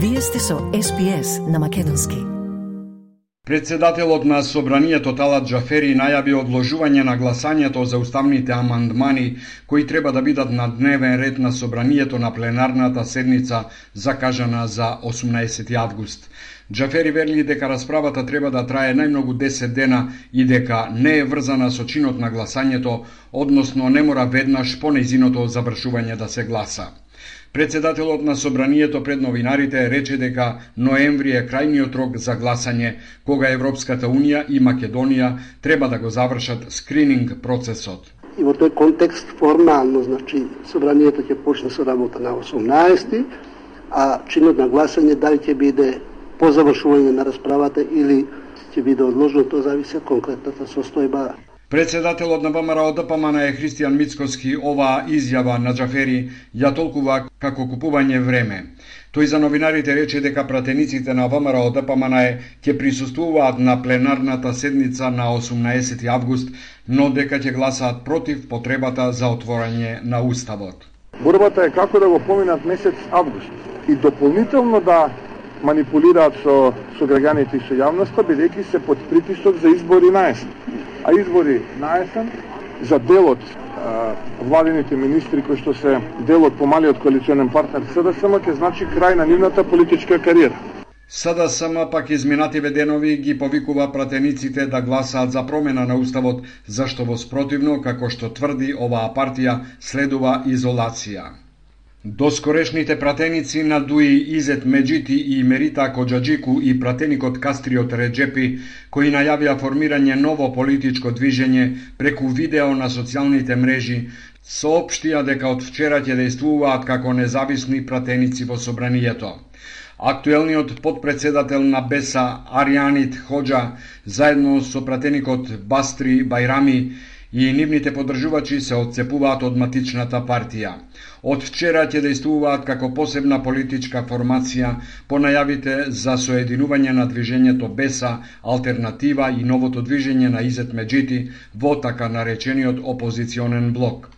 Вие сте со СПС на Македонски. Председателот на Собранието Талат Джафери најави одложување на гласањето за уставните амандмани кои треба да бидат на дневен ред на Собранието на пленарната седница закажана за 18 август. Джафери верли дека расправата треба да трае најмногу 10 дена и дека не е врзана со чинот на гласањето, односно не мора веднаш по нејзиното завршување да се гласа. Председателот на Собранието пред новинарите рече дека ноември е крајниот рок за гласање, кога Европската Унија и Македонија треба да го завршат скрининг процесот. И во тој контекст формално, значи, Собранието ќе почне со работа на 18 а чинот на гласање дали ќе биде по завршување на расправата или ќе биде одложено, тоа зависи од конкретната состојба Председателот на ВМРО ДПМН е Христијан Мицкоски оваа изјава на Джафери ја толкува како купување време. Тој за новинарите рече дека пратениците на ВМРО ДПМН ќе присуствуваат на пленарната седница на 18 август, но дека ќе гласаат против потребата за отворање на уставот. Борбата е како да го поминат месец август и дополнително да манипулираат со, со граѓаните и со јавноста, бидејќи се под притисок за избори на есен а избори на есен за делот владините министри кои што се дел од помалиот коалиционен партнер СДСМ ќе значи крај на нивната политичка кариера. СДСМ пак изминативе денови ги повикува пратениците да гласаат за промена на уставот, зашто во спротивно, како што тврди оваа партија, следува изолација. Доскорешните пратеници на Дуи Изет Меджити и Мерита Коджаджику и пратеникот Кастриот Реджепи, кои најавија формирање ново политичко движење преку видео на социјалните мрежи, соопштија дека од вчера ќе действуваат како независни пратеници во собранието. Актуелниот подпредседател на БЕСА Арианит Ходжа, заедно со пратеникот Бастри Байрами, и нивните поддржувачи се одцепуваат од матичната партија. Од вчера ќе действуваат како посебна политичка формација по најавите за соединување на движењето Беса, Алтернатива и новото движење на Изет Меджити во така наречениот опозиционен блок.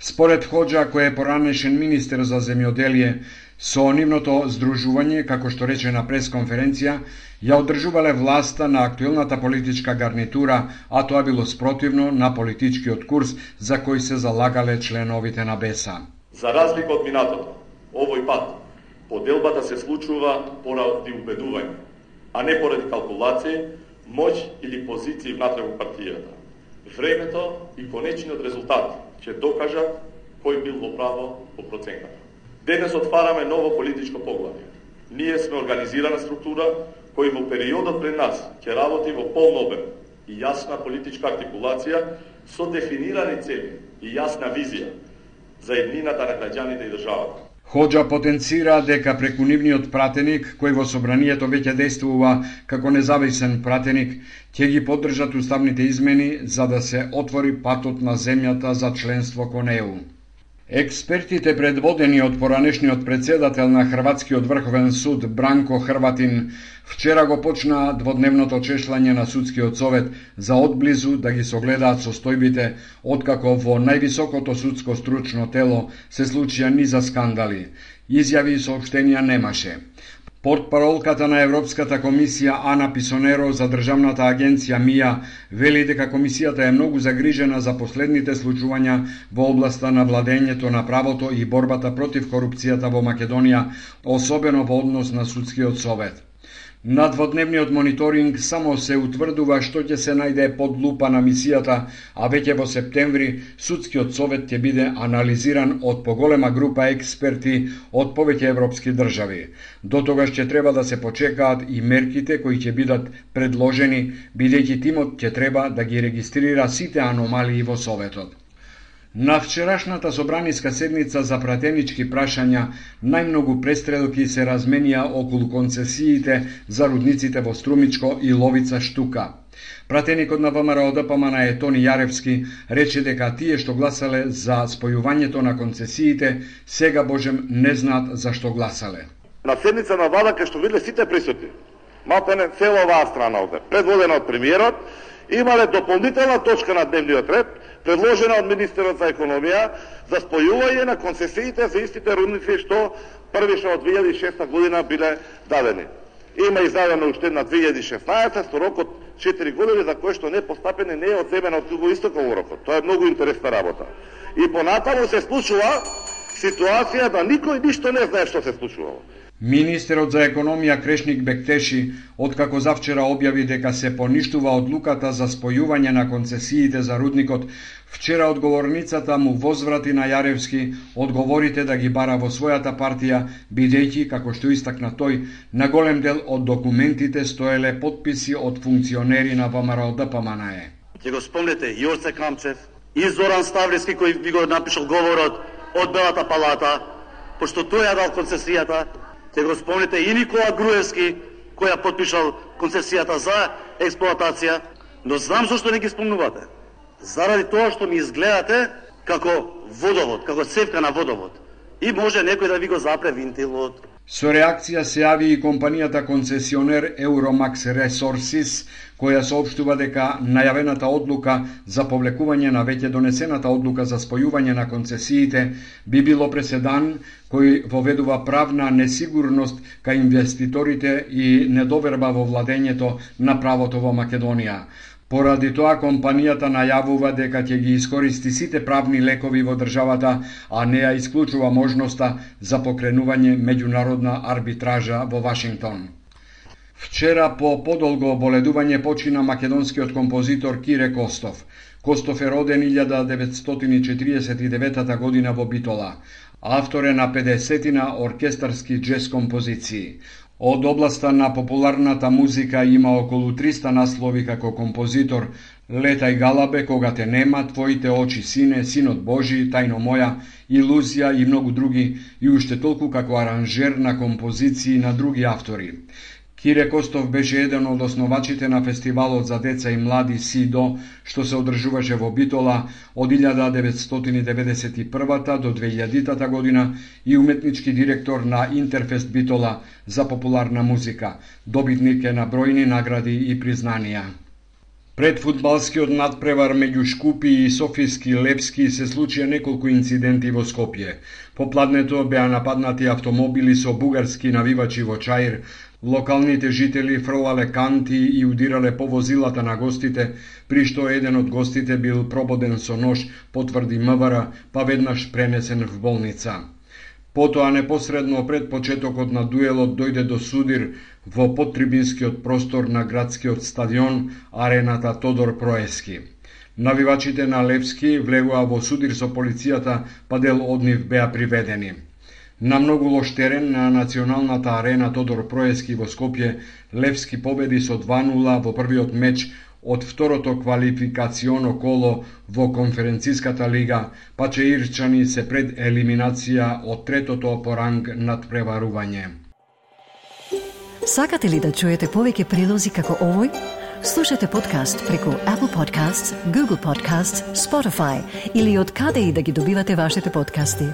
Според Ходжа, кој е поранешен министер за земјоделие, Со нивното здружување, како што рече на пресконференција, ја одржувале власта на актуелната политичка гарнитура, а тоа било спротивно на политичкиот курс за кој се залагале членовите на БЕСА. За разлика од минатото, овој пат поделбата се случува поради убедување, а не поради калкулација, моќ или позиции внатре во партијата. Времето и конечниот резултат ќе докажат кој бил во право во проценката. Денес отвараме ново политичко поглавје. Ние сме организирана структура кој во периодот пред нас ќе работи во полн обем и јасна политичка артикулација со дефинирани цели и јасна визија за еднината на граѓаните и државата. Ходжа потенцира дека преку нивниот пратеник, кој во собранието веќе действува како независен пратеник, ќе ги поддржат уставните измени за да се отвори патот на земјата за членство кон ЕУ. Експертите предводени од поранешниот председател на Хрватскиот врховен суд Бранко Хрватин вчера го почна дводневното чешлање на судскиот совет за одблизу да ги согледаат состојбите откако во највисокото судско стручно тело се случија низа скандали. Изјави и сообштенија немаше. Портпаролката на Европската комисија Ана Писонеро за Државната агенција МИА вели дека комисијата е многу загрижена за последните случувања во областа на владењето на правото и борбата против корупцијата во Македонија, особено во однос на судскиот совет. На дводневниот мониторинг само се утврдува што ќе се најде под лупа на мисијата, а веќе во септември судскиот совет ќе биде анализиран од поголема група експерти од повеќе европски држави. До тогаш ќе треба да се почекаат и мерките кои ќе бидат предложени, бидејќи тимот ќе треба да ги регистрира сите аномалии во советот. На вчерашната собраниска седница за пратенички прашања најмногу престрелки се разменија околу концесиите за рудниците во Струмичко и Ловица Штука. Пратеникот на ВМРО ДПМН е Тони Јаревски рече дека тие што гласале за спојувањето на концесиите сега божем не знаат за што гласале. На седница на влада кај што виделе сите присутни, малте цела оваа страна овде, предводена од премиерот, имале дополнителна точка на дневниот ред, предложена од министерот за економија за спојување на концесиите за истите рудници што првишно од 2006 година биле дадени. Има издадено уште на 2016 со рокот 4 години за кој што не постапени не е одземена од друго истоково рокот. Тоа е многу интересна работа. И понатаму се случува ситуација да никој ништо не знае што се случувало. Министерот за економија Крешник Бектеши, откако завчера објави дека се поништува одлуката за спојување на концесиите за рудникот, вчера одговорницата му возврати на Јаревски одговорите да ги бара во својата партија, бидејќи, како што истакна тој, на голем дел од документите стоеле подписи од функционери на ВМРО ДПМНЕ. Ќе го спомнете Јорце Камчев и Зоран Ставриски кој ви го напишал говорот од Белата палата, пошто тој ја дал концесијата Те го спомнете и Никола Груевски, која подпишал концесијата за експлоатација, но знам зашто не ги спомнувате. Заради тоа што ми изгледате како водовод, како цевка на водовод. И може некој да ви го запре винтилот, Со реакција се јави и компанијата концесионер Euromax Resources, која соопштува дека најавената одлука за повлекување на веќе донесената одлука за спојување на концесиите би било преседан кој воведува правна несигурност кај инвеститорите и недоверба во владењето на правото во Македонија. Поради тоа компанијата најавува дека ќе ги искористи сите правни лекови во државата, а не ја исклучува можноста за покренување меѓународна арбитража во Вашингтон. Вчера по подолго оболедување почина македонскиот композитор Кире Костов. Костов е роден 1949 година во Битола. Автор е на 50 на оркестарски джез композиции. Од областа на популарната музика има околу 300 наслови како композитор Летај галабе кога те нема, Твоите очи сине, Синот Божи, Тајно моја, Илузија и многу други и уште толку како аранжер на композиции на други автори. Кире Костов беше еден од основачите на фестивалот за деца и млади СИДО, што се одржуваше во Битола од 1991 до 2000 година и уметнички директор на Интерфест Битола за популарна музика. Добитник е на бројни награди и признанија. Пред фудбалскиот надпревар меѓу Шкупи и Софиски Левски се случија неколку инциденти во Скопје. Попладнето беа нападнати автомобили со бугарски навивачи во Чаир, Локалните жители фрлале канти и удирале по возилата на гостите, при што еден од гостите бил прободен со нож, потврди МВР, па веднаш пренесен в болница. Потоа непосредно пред почетокот на дуелот дојде до судир во подтрибинскиот простор на градскиот стадион Арената Тодор Проески. Навивачите на Левски влегоа во судир со полицијата, па дел од нив беа приведени. На многу лош терен на националната арена Тодор Проески во Скопје, Левски победи со 2-0 во првиот меч од второто квалификационо коло во конференциската лига, па че Ирчани се пред елиминација од третото по ранг над преварување. Сакате ли да чуете повеќе прилози како овој? Слушате подкаст преку Apple Podcasts, Google Podcasts, Spotify или од каде и да ги добивате вашите подкасти.